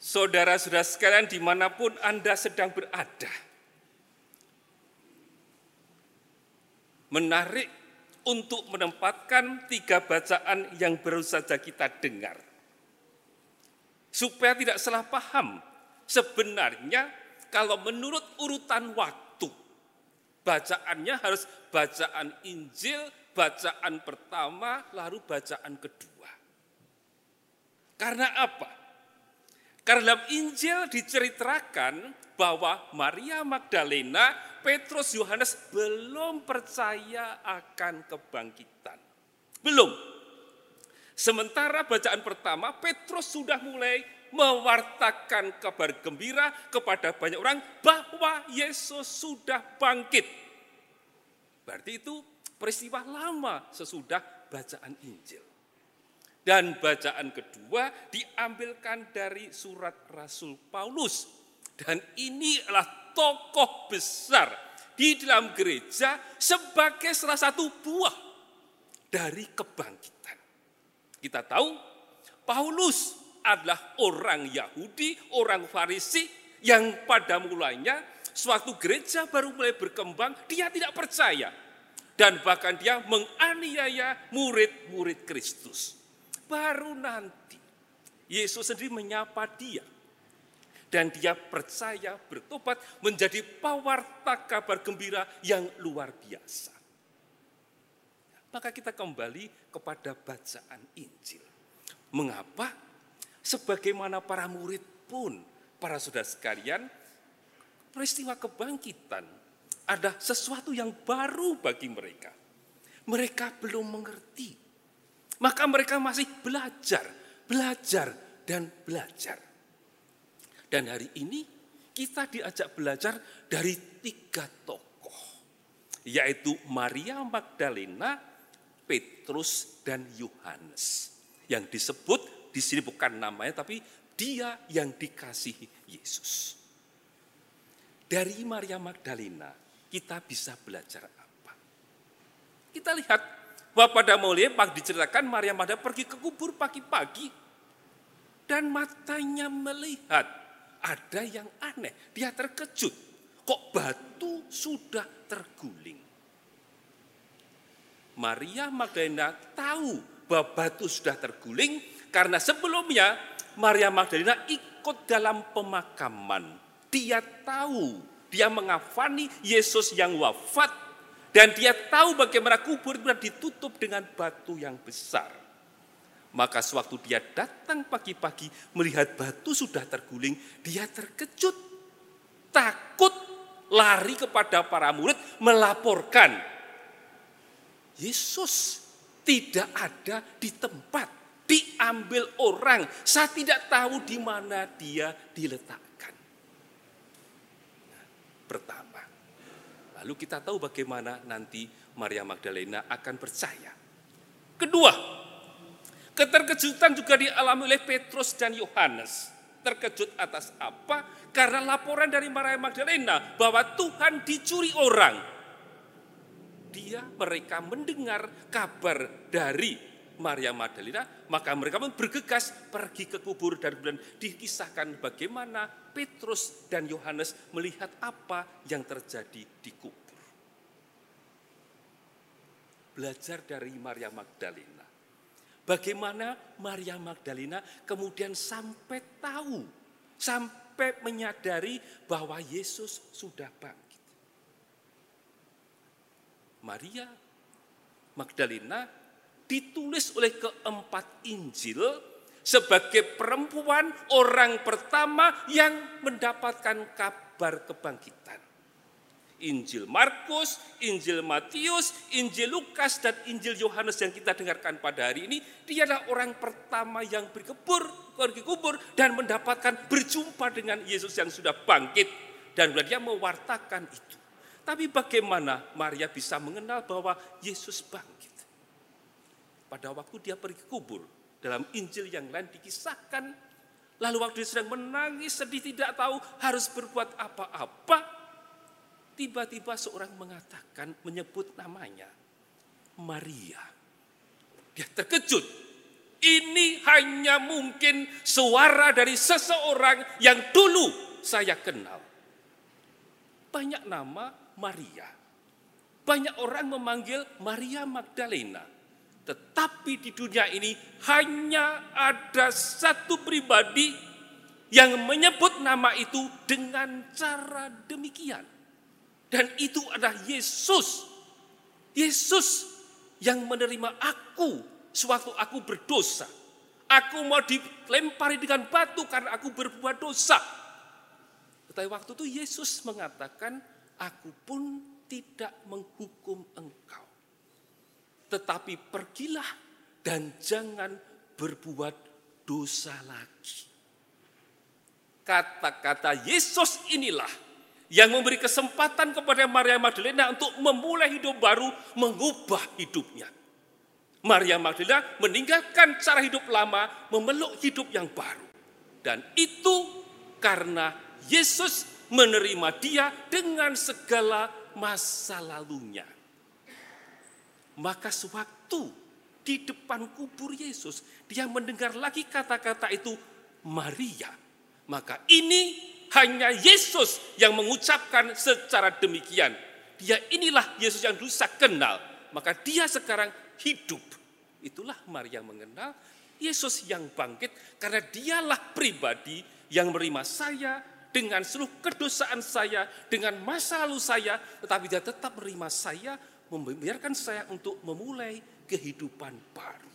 Saudara-saudara sekalian di mana pun Anda sedang berada. Menarik untuk menempatkan tiga bacaan yang baru saja kita dengar. Supaya tidak salah paham, sebenarnya kalau menurut urutan waktu, bacaannya harus bacaan Injil, bacaan pertama, lalu bacaan kedua. Karena apa? Karena dalam Injil diceritakan bahwa Maria Magdalena, Petrus, Yohanes belum percaya akan kebangkitan. Belum. Sementara bacaan pertama, Petrus sudah mulai mewartakan kabar gembira kepada banyak orang bahwa Yesus sudah bangkit. Berarti itu peristiwa lama sesudah bacaan Injil. Dan bacaan kedua diambilkan dari surat Rasul Paulus. Dan ini adalah tokoh besar di dalam gereja sebagai salah satu buah dari kebangkitan. Kita tahu Paulus adalah orang Yahudi, orang Farisi yang pada mulanya suatu gereja baru mulai berkembang, dia tidak percaya. Dan bahkan dia menganiaya murid-murid Kristus. Baru nanti Yesus sendiri menyapa dia. Dan dia percaya bertobat menjadi pawarta kabar gembira yang luar biasa. Maka kita kembali kepada bacaan Injil. Mengapa? Sebagaimana para murid pun, para saudara sekalian, peristiwa kebangkitan ada sesuatu yang baru bagi mereka. Mereka belum mengerti maka mereka masih belajar, belajar, dan belajar. Dan hari ini kita diajak belajar dari tiga tokoh. Yaitu Maria Magdalena, Petrus, dan Yohanes. Yang disebut di sini bukan namanya tapi dia yang dikasihi Yesus. Dari Maria Magdalena kita bisa belajar apa? Kita lihat bahwa pada mulia pagi diceritakan Maria Magdalena pergi ke kubur pagi-pagi dan matanya melihat ada yang aneh. Dia terkejut. Kok batu sudah terguling? Maria Magdalena tahu bahwa batu sudah terguling karena sebelumnya Maria Magdalena ikut dalam pemakaman. Dia tahu, dia mengafani Yesus yang wafat dan dia tahu bagaimana kubur itu ditutup dengan batu yang besar. Maka sewaktu dia datang pagi-pagi melihat batu sudah terguling, dia terkejut, takut, lari kepada para murid melaporkan. Yesus tidak ada di tempat, diambil orang. Saya tidak tahu di mana dia diletakkan. Nah, pertama, Lalu kita tahu bagaimana nanti Maria Magdalena akan percaya. Kedua, keterkejutan juga dialami oleh Petrus dan Yohanes. Terkejut atas apa? Karena laporan dari Maria Magdalena bahwa Tuhan dicuri orang. Dia mereka mendengar kabar dari Maria Magdalena, maka mereka pun bergegas pergi ke kubur dan kemudian dikisahkan bagaimana Petrus dan Yohanes melihat apa yang terjadi di kubur. Belajar dari Maria Magdalena. Bagaimana Maria Magdalena kemudian sampai tahu, sampai menyadari bahwa Yesus sudah bangkit. Maria Magdalena ditulis oleh keempat Injil sebagai perempuan orang pertama yang mendapatkan kabar kebangkitan. Injil Markus, Injil Matius, Injil Lukas, dan Injil Yohanes yang kita dengarkan pada hari ini, dia adalah orang pertama yang berkebur, pergi kubur, dan mendapatkan berjumpa dengan Yesus yang sudah bangkit. Dan dia mewartakan itu. Tapi bagaimana Maria bisa mengenal bahwa Yesus bangkit? Pada waktu dia pergi kubur, dalam Injil yang lain dikisahkan, lalu waktu dia sedang menangis, sedih, tidak tahu harus berbuat apa-apa, tiba-tiba seorang mengatakan, menyebut namanya, Maria. Dia terkejut. Ini hanya mungkin suara dari seseorang yang dulu saya kenal. Banyak nama Maria. Banyak orang memanggil Maria Magdalena. Tetapi di dunia ini hanya ada satu pribadi yang menyebut nama itu dengan cara demikian. Dan itu adalah Yesus. Yesus yang menerima aku sewaktu aku berdosa. Aku mau dilempari dengan batu karena aku berbuat dosa. Tetapi waktu itu Yesus mengatakan, aku pun tidak menghukum engkau. Tetapi pergilah dan jangan berbuat dosa lagi. Kata-kata Yesus inilah yang memberi kesempatan kepada Maria Magdalena untuk memulai hidup baru, mengubah hidupnya. Maria Magdalena meninggalkan cara hidup lama, memeluk hidup yang baru. Dan itu karena Yesus menerima dia dengan segala masa lalunya. Maka sewaktu di depan kubur Yesus, dia mendengar lagi kata-kata itu, Maria. Maka ini hanya Yesus yang mengucapkan secara demikian. Dia inilah Yesus yang dulu saya kenal. Maka dia sekarang hidup. Itulah Maria mengenal Yesus yang bangkit karena dialah pribadi yang menerima saya dengan seluruh kedosaan saya, dengan masa lalu saya, tetapi dia tetap menerima saya, membiarkan saya untuk memulai kehidupan baru.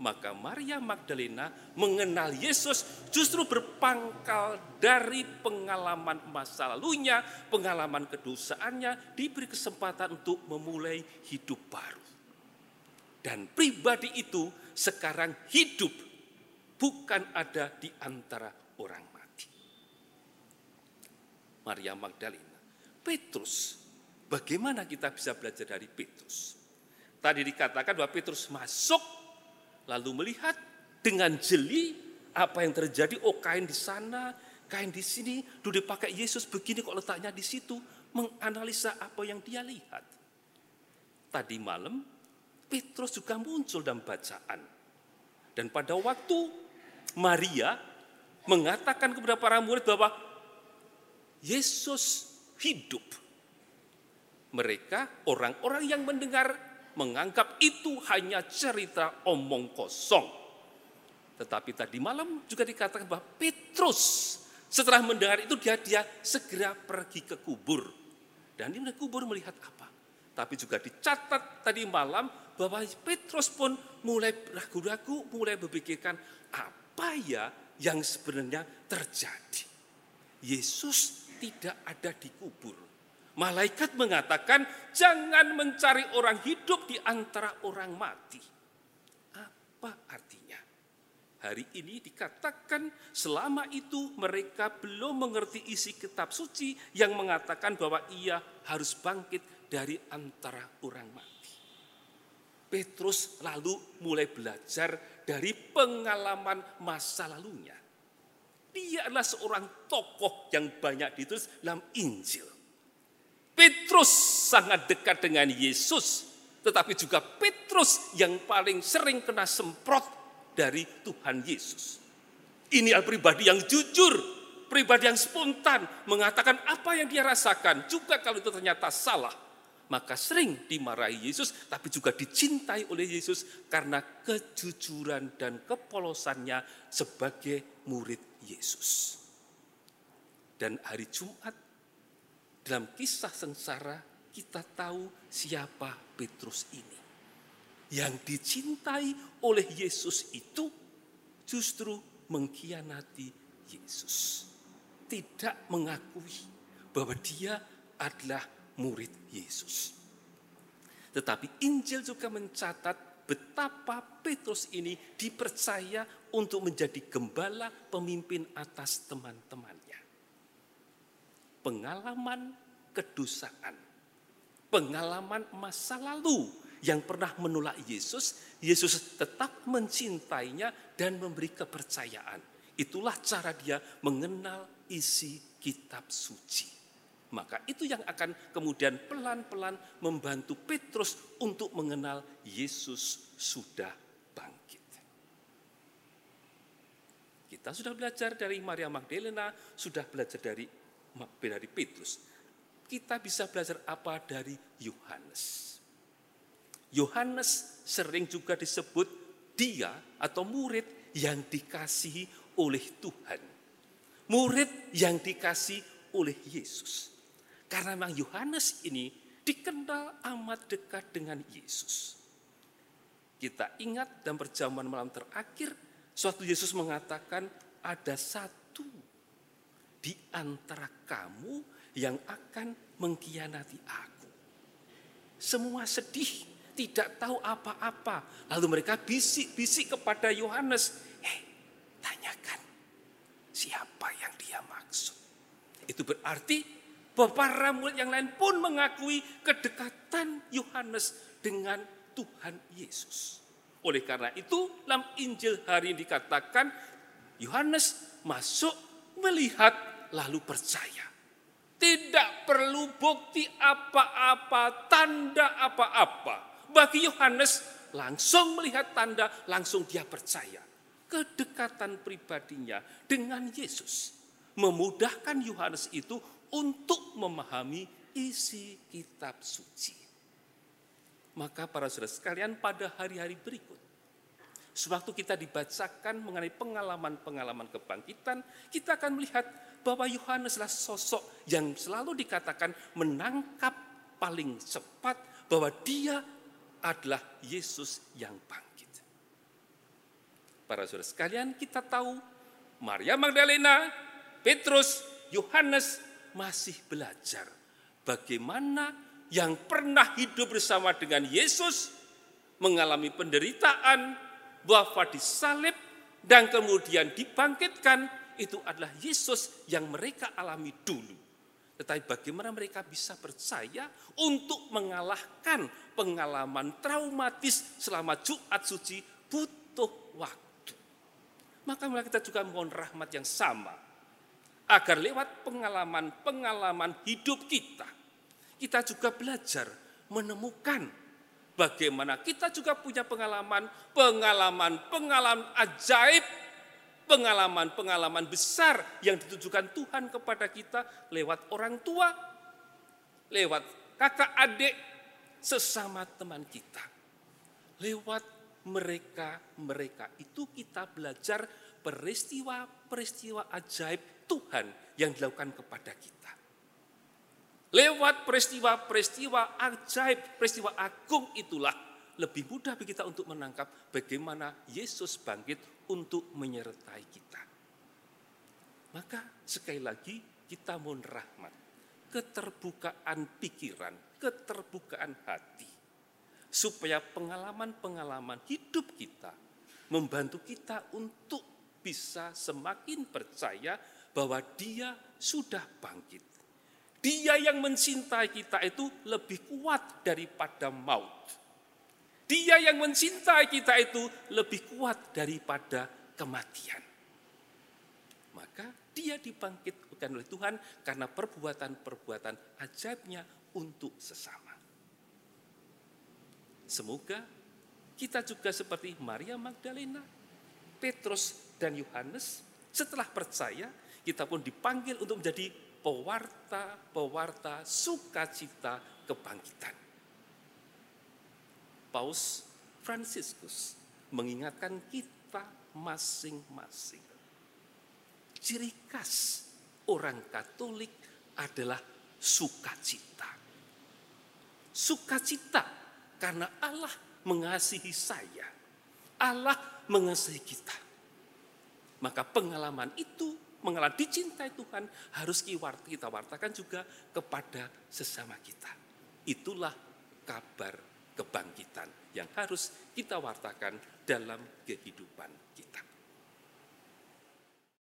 Maka Maria Magdalena mengenal Yesus justru berpangkal dari pengalaman masa lalunya, pengalaman kedosaannya, diberi kesempatan untuk memulai hidup baru. Dan pribadi itu sekarang hidup, bukan ada di antara orang mati. Maria Magdalena, Petrus, bagaimana kita bisa belajar dari Petrus? Tadi dikatakan bahwa Petrus masuk, lalu melihat dengan jeli apa yang terjadi. Oh kain di sana, kain di sini, duduk pakai Yesus begini kok letaknya di situ. Menganalisa apa yang dia lihat. Tadi malam Petrus juga muncul dalam bacaan. Dan pada waktu Maria mengatakan kepada para murid bahwa Yesus hidup. Mereka orang-orang yang mendengar menganggap itu hanya cerita omong kosong. Tetapi tadi malam juga dikatakan bahwa Petrus setelah mendengar itu dia dia segera pergi ke kubur. Dan di kubur melihat apa? Tapi juga dicatat tadi malam bahwa Petrus pun mulai ragu-ragu, mulai berpikirkan apa ya yang sebenarnya terjadi. Yesus tidak ada di kubur. Malaikat mengatakan jangan mencari orang hidup di antara orang mati. Apa artinya? Hari ini dikatakan selama itu mereka belum mengerti isi kitab suci yang mengatakan bahwa ia harus bangkit dari antara orang mati. Petrus lalu mulai belajar dari pengalaman masa lalunya. Dia adalah seorang tokoh yang banyak ditulis dalam Injil. Petrus sangat dekat dengan Yesus, tetapi juga Petrus yang paling sering kena semprot dari Tuhan Yesus. Ini adalah pribadi yang jujur, pribadi yang spontan, mengatakan apa yang dia rasakan, juga kalau itu ternyata salah maka sering dimarahi Yesus, tapi juga dicintai oleh Yesus karena kejujuran dan kepolosannya sebagai murid Yesus. Dan hari Jumat, dalam kisah sengsara, kita tahu siapa Petrus ini. Yang dicintai oleh Yesus itu justru mengkhianati Yesus. Tidak mengakui bahwa dia adalah murid Yesus. Tetapi Injil juga mencatat betapa Petrus ini dipercaya untuk menjadi gembala pemimpin atas teman-temannya. Pengalaman kedusaan, pengalaman masa lalu yang pernah menolak Yesus, Yesus tetap mencintainya dan memberi kepercayaan. Itulah cara dia mengenal isi kitab suci. Maka itu yang akan kemudian pelan-pelan membantu Petrus untuk mengenal Yesus sudah bangkit. Kita sudah belajar dari Maria Magdalena, sudah belajar dari dari Petrus. Kita bisa belajar apa dari Yohanes? Yohanes sering juga disebut dia atau murid yang dikasihi oleh Tuhan. Murid yang dikasih oleh Yesus. Karena memang Yohanes ini dikenal amat dekat dengan Yesus. Kita ingat dan perjamuan malam terakhir Suatu Yesus mengatakan ada satu di antara kamu yang akan mengkhianati aku. Semua sedih, tidak tahu apa-apa. Lalu mereka bisik-bisik kepada Yohanes, "Hei, tanyakan siapa yang dia maksud." Itu berarti para murid yang lain pun mengakui kedekatan Yohanes dengan Tuhan Yesus. Oleh karena itu, dalam Injil hari ini dikatakan Yohanes masuk melihat lalu percaya. Tidak perlu bukti apa-apa, tanda apa-apa. Bagi Yohanes langsung melihat tanda, langsung dia percaya. Kedekatan pribadinya dengan Yesus memudahkan Yohanes itu untuk memahami isi kitab suci. Maka para saudara sekalian pada hari-hari berikut, sewaktu kita dibacakan mengenai pengalaman-pengalaman kebangkitan, kita akan melihat bahwa Yohanes adalah sosok yang selalu dikatakan menangkap paling cepat bahwa dia adalah Yesus yang bangkit. Para saudara sekalian, kita tahu Maria Magdalena, Petrus, Yohanes masih belajar bagaimana yang pernah hidup bersama dengan Yesus, mengalami penderitaan, wafat di salib, dan kemudian dibangkitkan, itu adalah Yesus yang mereka alami dulu. Tetapi bagaimana mereka bisa percaya untuk mengalahkan pengalaman traumatis selama Jumat Suci butuh waktu. Maka kita juga mohon rahmat yang sama. Agar lewat pengalaman-pengalaman hidup kita, kita juga belajar menemukan bagaimana kita juga punya pengalaman, pengalaman, pengalaman ajaib, pengalaman-pengalaman besar yang ditujukan Tuhan kepada kita lewat orang tua, lewat kakak adik, sesama teman kita. Lewat mereka-mereka itu kita belajar peristiwa-peristiwa ajaib Tuhan yang dilakukan kepada kita. Lewat peristiwa-peristiwa ajaib, peristiwa agung itulah lebih mudah bagi kita untuk menangkap bagaimana Yesus bangkit untuk menyertai kita. Maka sekali lagi kita mohon rahmat, keterbukaan pikiran, keterbukaan hati. Supaya pengalaman-pengalaman hidup kita membantu kita untuk bisa semakin percaya bahwa dia sudah bangkit dia yang mencintai kita itu lebih kuat daripada maut. Dia yang mencintai kita itu lebih kuat daripada kematian. Maka dia dibangkitkan oleh Tuhan karena perbuatan-perbuatan ajaibnya untuk sesama. Semoga kita juga seperti Maria Magdalena, Petrus dan Yohanes setelah percaya kita pun dipanggil untuk menjadi pewarta-pewarta sukacita kebangkitan. Paus Fransiskus mengingatkan kita masing-masing. Ciri khas orang Katolik adalah sukacita. Sukacita karena Allah mengasihi saya. Allah mengasihi kita. Maka pengalaman itu mengalami dicintai Tuhan harus kita wartakan juga kepada sesama kita. Itulah kabar kebangkitan yang harus kita wartakan dalam kehidupan kita.